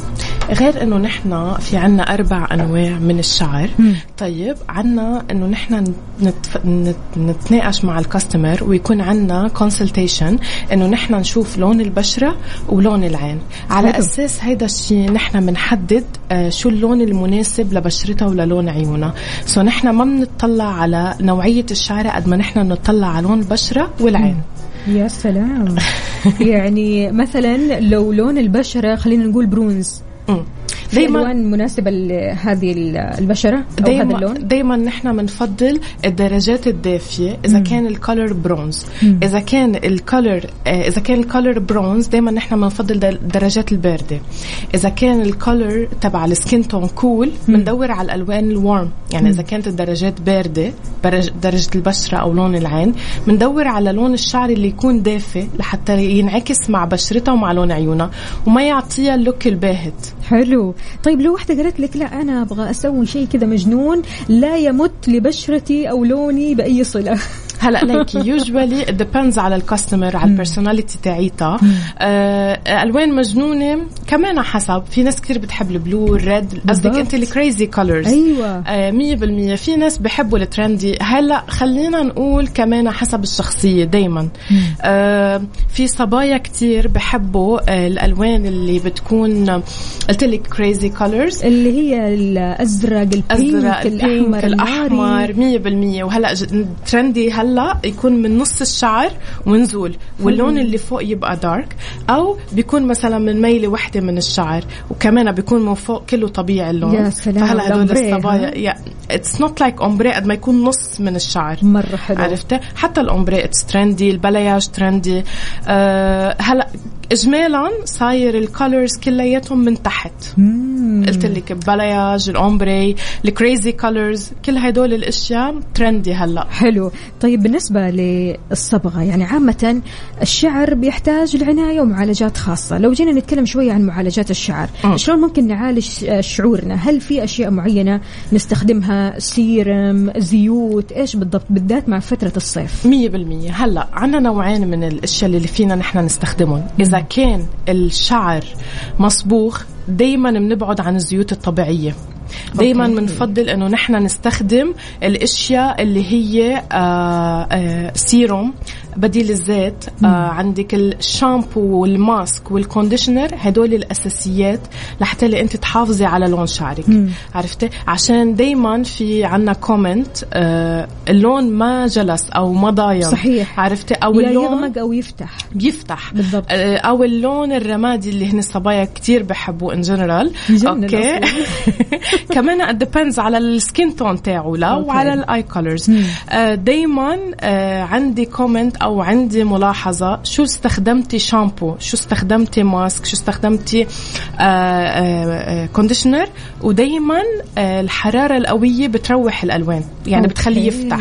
غير إنه نحن في عنا أربع أنواع من الشعر مم. طيب عنا إنه نحن نتف... نت... نتناقش مع ال customer ويكون عنا consultation إنه نحن نشوف لون البشرة ولون العين على حلو. أساس هيدا الشيء نحن بنحدد آه، شو اللون المناسب لبشرتها وللون عيونها so نحن ما بنطلع على نوعية الشعر قد ما نحن بنطلع على لون البشرة والعين يا سلام <laughs> يعني مثلا لو لون البشرة خلينا نقول برونز. في دايما الوان مناسبه لهذه البشرة أو هذا دايما اللون؟ دايما نحن بنفضل الدرجات الدافية إذا كان ال color bronze إذا كان ال color إذا كان ال color bronze دايما نحن بنفضل در- الدرجات الباردة. إذا كان ال color تبع ال skin tone cool بندور على الألوان ال warm يعني إذا كانت الدرجات باردة درجة البشرة أو لون العين بندور على لون الشعر اللي يكون دافئ لحتى ينعكس مع بشرتها ومع لون عيونها وما يعطيها ال look الباهت. حلو. طيب لو واحدة قالت لك لا أنا أبغى أسوي شيء كذا مجنون لا يمت لبشرتي أو لوني بأي صلة. <laughs> هلا ليكي usually depends على ال customer على ال personality تاعيتها آه ألوان مجنونة كمان حسب. في ناس كثير بتحب ال blue ال red. قصدك. أنت ال crazy colors أيوه. آه، مية بالمية. في ناس بحبوا ال trendy هلا خلينا نقول كمان حسب الشخصية دايما. آه في صبايا كتير بحبوا آه الألوان اللي بتكون قلت لك crazy colors اللي هي الأزرق ال pink الأحمر الأحمر الناري 100% وهلا trendy هلا يكون من نص الشعر ونزول واللون اللي فوق يبقى dark أو بيكون مثلا من ميلة وحدة من الشعر وكمان بيكون من فوق كله طبيعي اللون. يا سلام، فهلأ هدول الصبايا yeah it's not like ombre قد ما يكون نص من الشعر. مرة حلو عرفتي؟ حتى ال ombre it's trendy ال balayage trendy أه هلأ اجمالا صاير ال colors كلياتهم من تحت. قلت لك ال balayage ال ombre ال crazy colors كل هدول الأشياء trendy هلأ. حلو. طيب بالنسبة للصبغة يعني عامة الشعر بيحتاج لعناية ومعالجات خاصة. لو جينا نتكلم شوية عن معالجات الشعر مم. شلون ممكن نعالج شعورنا؟ هل في أشياء معينة نستخدمها؟ سيرم زيوت إيش بالضبط؟ بالذات مع فترة الصيف. مية بالمية. هلأ عنا نوعين من الأشياء اللي فينا نحن نستخدمهم. إذا كان الشعر مصبوغ دايما بنبعد عن الزيوت الطبيعية دايما. بنفضل إنه نحن نستخدم الأشياء اللي هي آه آه سيروم بديل الزيت آه عندك الشامبو وال mask وال conditioner هدول الأساسيات لحتى اللي أنت تحافظي على لون شعرك. عرفتي؟ عشان دايما في عنا comment آه اللون ما جلس أو ما ضاين صحيح. عرفتي؟ أو اللون يغمق أو يفتح. بيفتح بالضبط. آه، أو اللون الرمادي اللي هن الصبايا كتير بحبوه in general okay. <laughs> كمان depends على ال skin tone تاعه لا. وعلى ال eye colors دائما عندي comment أو عندي ملاحظة شو استخدمتي شامبو شو استخدمتي mask شو استخدمتي conditioner ودائما الحرارة القوية بتروح الألوان يعني okay. بتخليه يفتح.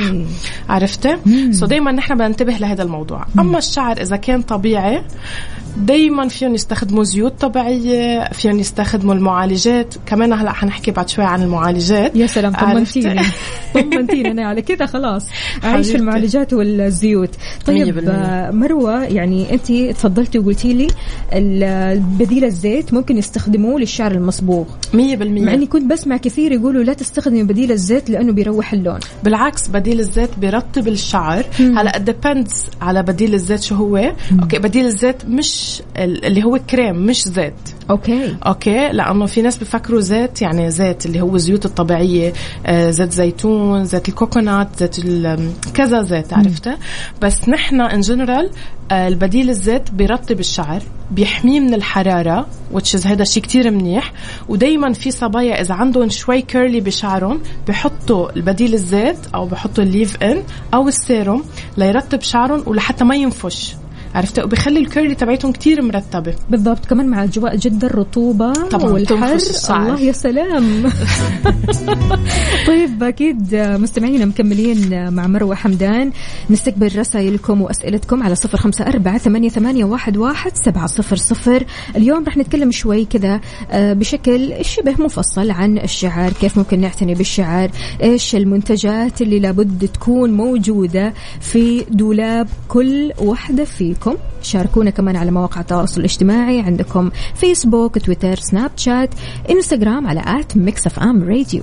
عرفتي؟ so دائما نحن بننتبه لهذا الموضوع. أما الشعر إذا كان طبيعي دايما فيهم يستخدموا زيوت طبيعية فيهم يستخدموا المعالجات. كمان هلأ حنحكي بعد شوي عن المعالجات. يا سلام طمنتيني. طمنتيني أنا على كذا خلاص. <laughs> أعيش المعالجات والزيوت. طيب مروة يعني انت تفضلتي وقلتي لي بديل الزيت ممكن يستخدموه للشعر المصبوغ. 100% مع إني كنت بسمع كثير يقولوا لا تستخدمي بديل الزيت لأنه بيروح اللون. بالعكس بديل الزيت بيرطب الشعر. هلا depends على بديل الزيت شو هو. مم. okay بديل الزيت مش اللي هو كريم مش زيت. okay. okay لأنه في ناس بفكروا زيت يعني زيت اللي هو الزيوت الطبيعية آه زيت زيتون زيت ال coconut زيت كذا زيت عرفته بس نحن in general آه البديل الزيت بيرطب الشعر بيحميه من الحرارة which is هذا شيء كتير منيح. ودائما في صبايا إذا عندهم شوي curly بشعرهم بحطوا البديل الزيت أو بحطوا ال leave-in أو السيروم ليرطب شعرهم ولحتى ما ينفش. عرفت؟ وبيخلي الكيرلي تبعتهم كتير مرتبة. بالضبط. كمان مع اجواء جدا الرطوبة طبعا والحر الله يا سلام. <laughs> طيب أكيد مستمعينا مكملين مع مروة حمدان. نستقبل رسائلكم وأسئلتكم على صفر خمسة أربعة ثمانية, ثمانية واحد, واحد سبعة صفر صفر. اليوم رح نتكلم شوي كذا آه، بشكل شبه مفصل عن الشعر كيف ممكن نعتني بالشعر إيش المنتجات اللي لابد تكون موجودة في دولاب كل وحدة فيكم؟ معكم شاركونا كمان على مواقع التواصل الاجتماعي. عندكم فيسبوك تويتر سناب شات انستغرام على at Mix FM Radio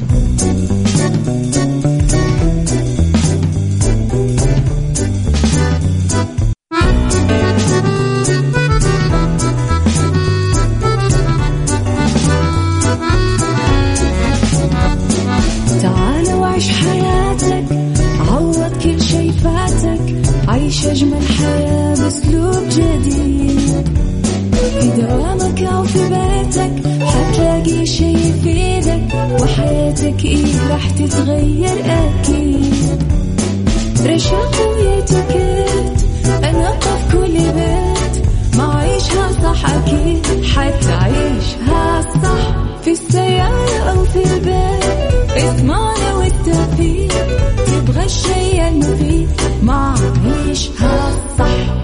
وحياتك إيه راح تتغير أكيد. رشاق ويتوكيت أنا في كل بيت. ما عيشها صح أكيد حتعيشها صح. في السيارة أو في البيت اسمعنا والتوفيق. تبغى الشي المفيد ما عيشها صح.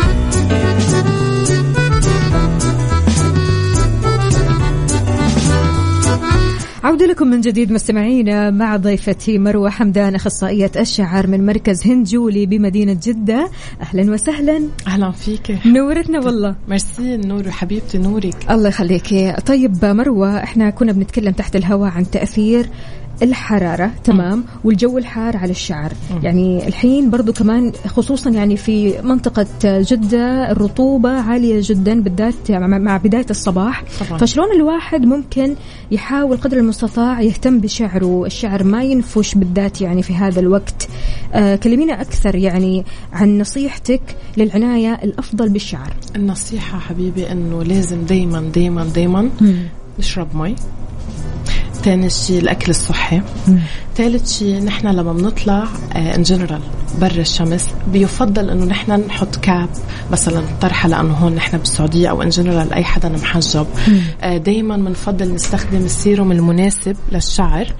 عودة لكم من جديد مستمعينا مع ضيفتي مروة حمدان أخصائية الشعر من مركز هنجولي بمدينة جدة. أهلا وسهلا. أهلا فيك. نورتنا والله. ميرسي نور حبيبتي نورك. الله يخليك. طيب مروة إحنا كنا بنتكلم تحت الهواء عن تأثير الحرارة تمام؟ والجو الحار على الشعر. يعني الحين برضو كمان خصوصا يعني في منطقة جدة الرطوبة عالية جدا بالذات مع بداية الصباح. طبعا. فشلون الواحد ممكن يحاول قدر المستطاع يهتم بشعره؟ الشعر ما ينفش بالذات يعني في هذا الوقت. آه كلمينا أكثر يعني عن نصيحتك للعناية الأفضل بالشعر. النصيحة حبيبي أنه لازم دايما دايما دايما نشرب مي. ثاني شيء الأكل الصحي. ثالث شيء نحن لما بنطلع in آه، جنرال برا الشمس بيفضل إنه نحن نحط cap مثلا طرحة لأنه هون نحن بالسعودية أو in general أي حدا محجب. آه دائما بنفضل نستخدم السيروم المناسب للشعر.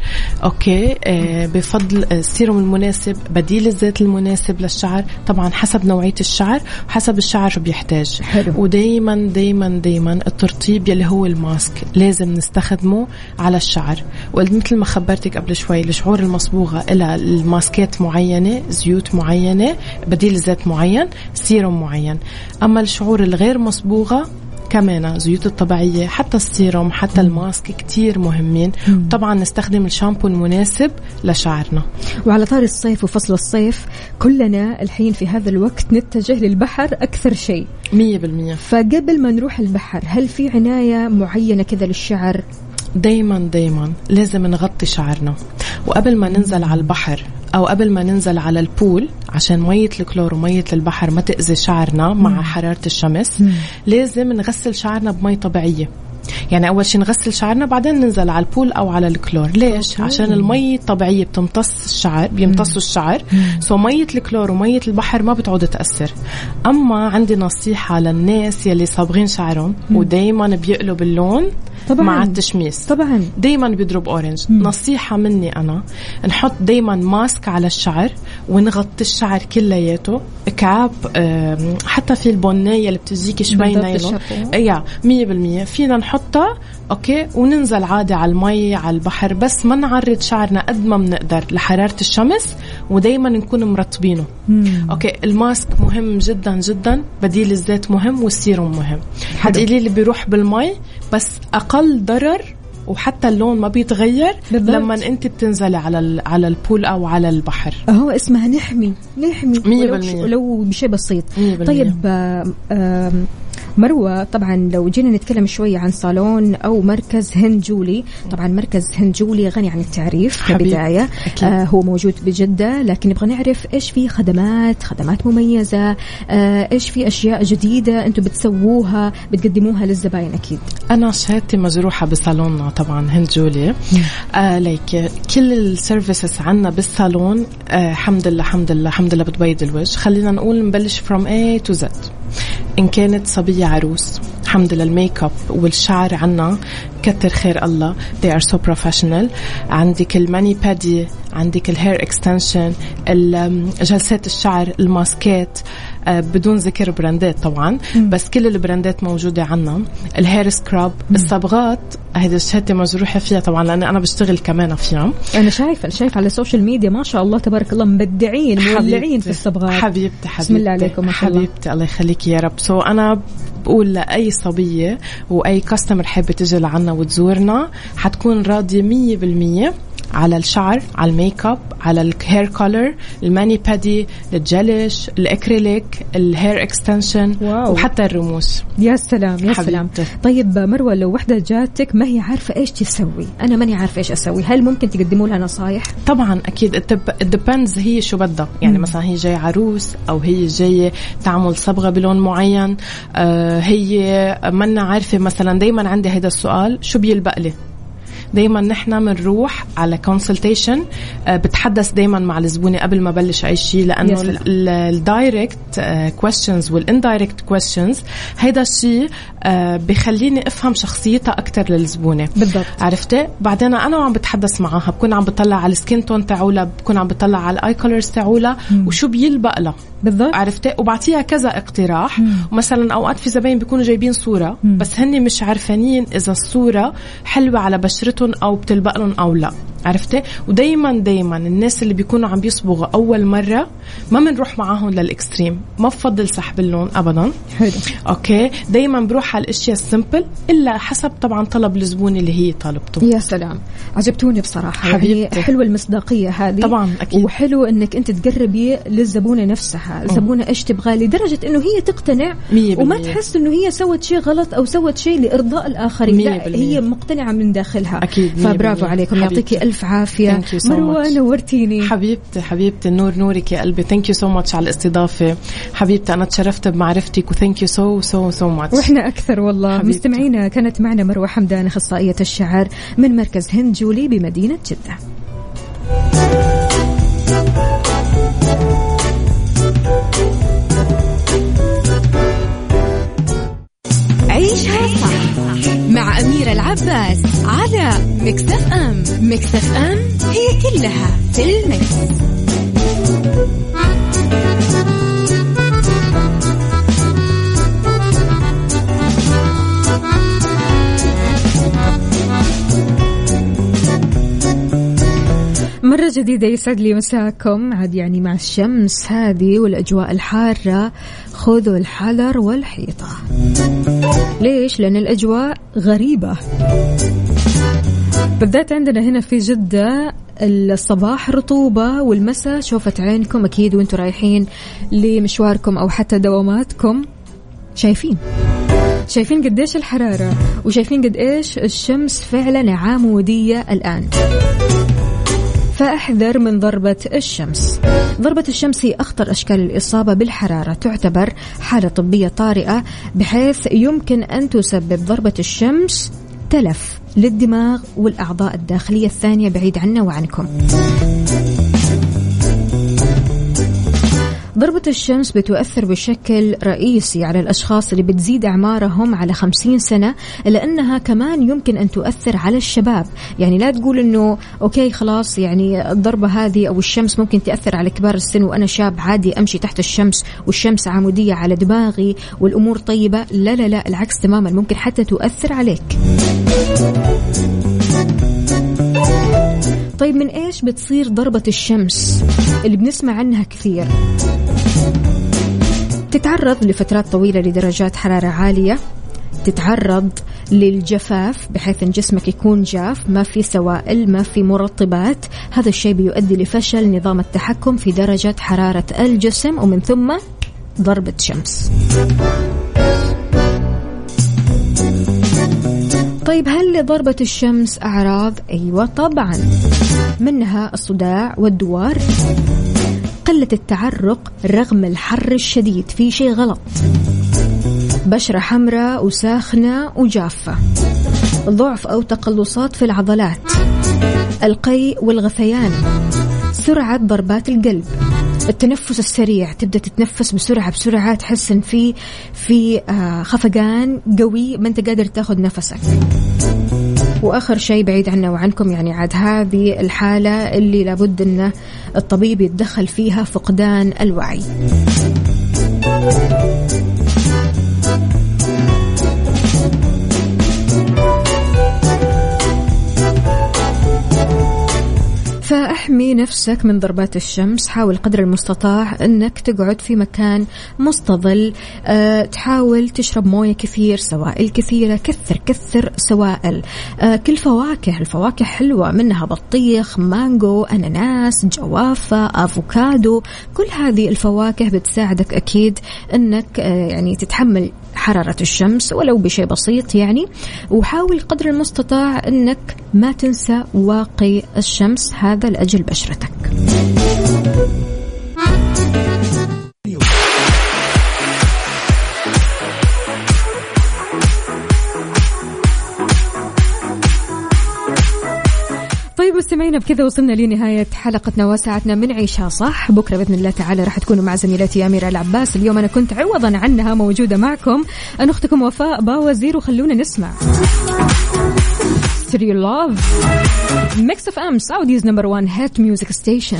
okay آه بفضل السيروم المناسب بديل الزيت المناسب للشعر. طبعا حسب نوعية الشعر وحسب الشعر شو بيحتاج. ودائما دائما دائما الترطيب يلي هو ال mask لازم نستخدمه على الشعر. ومثل ما خبرتك قبل شوي الشعور المصبوغة لها ال ماسكات معينة زيوت زيوت معينة بديل زيت معين سيروم معين. أما الشعور الغير مصبوغة كمان زيوت الطبيعية حتى السيروم حتى ال mask كتير مهمين. طبعا نستخدم الشامبو المناسب لشعرنا. وعلى طاري الصيف وفصل الصيف كلنا الحين في هذا الوقت نتجه للبحر أكثر شيء. مية بالمية. فقبل ما نروح البحر هل في عناية معينة كذا للشعر؟ دايما دايما لازم نغطي شعرنا. وقبل ما ننزل على البحر أو قبل ما ننزل على ال pool عشان مية الكلور ومية البحر ما تأذي شعرنا مع حرارة الشمس لازم نغسل شعرنا بمي طبيعية. يعني أول شيء نغسل شعرنا بعدين ننزل على ال pool أو على الكلور. ليش؟ okay. عشان المي الطبيعية بتمتص الشعر بيمتصوا الشعر. so ميه الكلور وميه البحر ما بتعود تأثر. أما عندي نصيحة للناس يلي صابغين شعرهم ودائما بيقلب اللون طبعا. مع التشميس. طبعا. دائما بيضرب orange مم. نصيحة مني أنا نحط دائما mask على الشعر ونغطي الشعر كلياته. cap حتى في البونيه اللي بتجيك شوي نايلون. yeah 100% فينا نحطها okay؟ وننزل عادي على المي على البحر بس ما نعرض شعرنا قد ما بنقدر لحرارة الشمس ودائما نكون مرطبينه. مم. okay؟ ال mask مهم جدا جدا بديل الزيت مهم والسيروم مهم. حتقولي لي بيروح بالمي بس أقل ضرر وحتى اللون ما بيتغير بالضبط. لما أنت بتنزلي على على ال pool أو على البحر. هو اسمها نحمي نحمي. 100% ولو, ولو بشيء بسيط. 100% طيب مروة. طبعا لو جينا نتكلم شوي عن صالون أو مركز هند جولي طبعا مركز هند جولي غني عن التعريف كبداية. آه هو موجود بجدة لكن نبغى نعرف إيش في خدمات خدمات مميزة آه إيش في أشياء جديدة أنتم بتسووها بتقدموها للزباين أكيد. أنا شهادتي مجروحة بصالوننا طبعا هند جولي آه ليك كل ال services عنا بالصالون آه الحمد لله الحمد لله الحمد لله بتبيض الوجه. خلينا نقول نبلش from A to Z. إن كانت صبية عروس. الحمد لله الميك أب والشعر عنا كتر خير الله. They are so professional. عندك الـ mani-pedi عندك ال hair extension جلسات الشعر الماسكات. بدون ذكر brand ات طبعا بس كل ال brand ات موجودة عنا. ال hair scrub الصبغات هذه الشهادة مجروحة فيها طبعا لأن أنا بشتغل كمان فيها أنا شايفة شايفة على ال social media ما شاء الله تبارك الله مبدعين مولعين في الصبغات. حبيبتي حبيبتي بسم الله عليكم ما شاء الله. حبيبتي الله يخليك يا رب. so أنا بقول لأي صبية وأي customer حابة تجي لعنا وتزورنا حتكون راضية مية بالمية. على الشعر على ال make up على ال hair color ال mani-pedi ال gelish ال acrylic ال hair extension wow. وحتى الرموش يا سلام يا حبيبتي. سلام. طيب مروة لو وحدة جاتك ما هي عارفة إيش تسوي؟ أنا ماني عارفة إيش أسوي. هل ممكن تقدموا لها نصايح؟ طبعا أكيد. depends هي شو بدها. يعني مم. مثلا هي جاي عروس أو هي جاية تعمل صبغة بلون معين. آه هي منا عارفة مثلا دائما عندي هذا السؤال شو بيلبق لي؟ دايما نحن بنروح على consultation آه، بتحدث دايما مع الزبونة قبل ما بلش أي شيء لأنه ال direct questions وال indirect questions هيدا الشيء آه، بخليني أفهم شخصيتها أكثر للزبونة. بالضبط. عرفتي؟ بعدين أنا وعم بتحدث معها بكون عم بطلع على ال skin tone تاعولها بكون عم بطلع على ال eye colors تاعولها وشو بيلبق لها. بالضبط عرفتي وبعطيها كذا اقتراح مم. ومثلا أوقات في زباين بيكونوا جايبين صورة مم. بس هن مش عارفانين إذا الصورة حلوة على بشرتهم أو بتلبق لهم أو لا عرفتي؟ ودايما دايما الناس اللي بيكونوا عم بيصبغوا أول مرة ما بنروح معاهم لل extreme ما بفضل سحب اللون ابدا. حلو. okay؟ دايما بروح على الأشياء ال simple إلا حسب طبعا طلب الزبون اللي هي طالبته. يا سلام. عجبتوني بصراحة. يعني حبيبتي. يعني حلوة المصداقية هذه. طبعا أكيد. وحلو إنك أنت تقربي للزبونة نفسها. الزبونة إيش تبغى لدرجة إنه هي تقتنع وما تحس إنه هي سوت شيء غلط أو سوت شيء لإرضاء الآخرين. لا هي مقتنعة من داخلها. أكيد فبرافو عليكم. يعطيكي ألف عافية. So مروة نورتيني. حبيبتي حبيبتي النور نورك يا قلبي. thank you so much على الاستضافة. حبيبتي أنا تشرفت بمعرفتك و thank you so so so much وإحنا أكثر والله. حبيبتي. مستمعينا كانت معنا مروة حمدان أخصائية الشعر من مركز هند جولي بمدينة جدة. صح مع أميرة العباس على مكتف أم مكتف أم هي كلها في المكس. مرة جديدة يسعد لي مساكم عاد يعني مع الشمس هذه والأجواء الحارة خذوا الحذر والحيطة. ليش؟ لأن الأجواء غريبة. بالذات عندنا هنا في جدة الصباح رطوبة والمساء شوفت عينكم أكيد وأنتم رايحين لمشواركم أو حتى دواماتكم. شايفين. شايفين قديش الحرارة وشايفين قد إيش الشمس فعلا عامودية الآن. فاحذر من ضربة الشمس. ضربة الشمس هي أخطر أشكال الإصابة بالحرارة. تعتبر حالة طبية طارئة بحيث يمكن أن تسبب ضربة الشمس تلف للدماغ والأعضاء الداخلية الثانية. بعيد عنا وعنكم. ضربة الشمس بتؤثر بشكل رئيسي على الأشخاص اللي بتزيد أعمارهم على خمسين سنة لأنها كمان يمكن أن تؤثر على الشباب. يعني لا تقول أنه أوكي خلاص يعني الضربة هذه أو الشمس ممكن تأثر على كبار السن وأنا شاب عادي أمشي تحت الشمس والشمس عمودية على دماغي والأمور طيبة. لا لا لا العكس تماما ممكن حتى تؤثر عليك. طيب من إيش بتصير ضربة الشمس؟ اللي بنسمع عنها كثير. تتعرض لفترات طويلة لدرجات حرارة عالية. تتعرض للجفاف بحيث إن جسمك يكون جاف ما في سوائل ما في مرطبات. هذا الشيء بيؤدي لفشل نظام التحكم في درجة حرارة الجسم ومن ثم ضربة شمس. طيب هل لضربة الشمس أعراض؟ أيوة طبعا. منها الصداع والدوار قلة التعرق رغم الحر الشديد في شيء غلط. بشرة حمراء وساخنة وجافة. ضعف أو تقلصات في العضلات. القيء والغثيان. سرعة ضربات القلب. التنفس السريع تبدأ تتنفس بسرعة بسرعة تحس ان في في آه، خفقان قوي ما أنت قادر تأخذ نفسك. وآخر شيء بعيد عنا وعنكم يعني عاد هذه الحالة اللي لابد أن الطبيب يتدخل فيها فقدان الوعي. فاحمي نفسك من ضربات الشمس. حاول قدر المستطاع أنك تقعد في مكان مستظل. أه تحاول تشرب موية كثير سوائل كثيرة كثر كثر سوائل. أه كل فواكه الفواكه حلوة منها بطيخ مانجو أناناس جوافة أفوكادو. كل هذه الفواكه بتساعدك أكيد أنك أه يعني تتحمل حرارة الشمس ولو بشيء بسيط يعني وحاول قدر المستطاع أنك ما تنسى واقي الشمس هذا لأجل بشرتك. طيب مستمعينا بكذا وصلنا لنهاية حلقتنا وساعتنا من عيشها صح. بكرة بإذن الله تعالى راح تكونوا مع زميلتي أميرة العباس. اليوم أنا كنت عوضا عنها موجودة معكم. أنا أختكم وفاء باوزير وخلونا نسمع. stereo love Mix FM Saudi's number 1 hit music station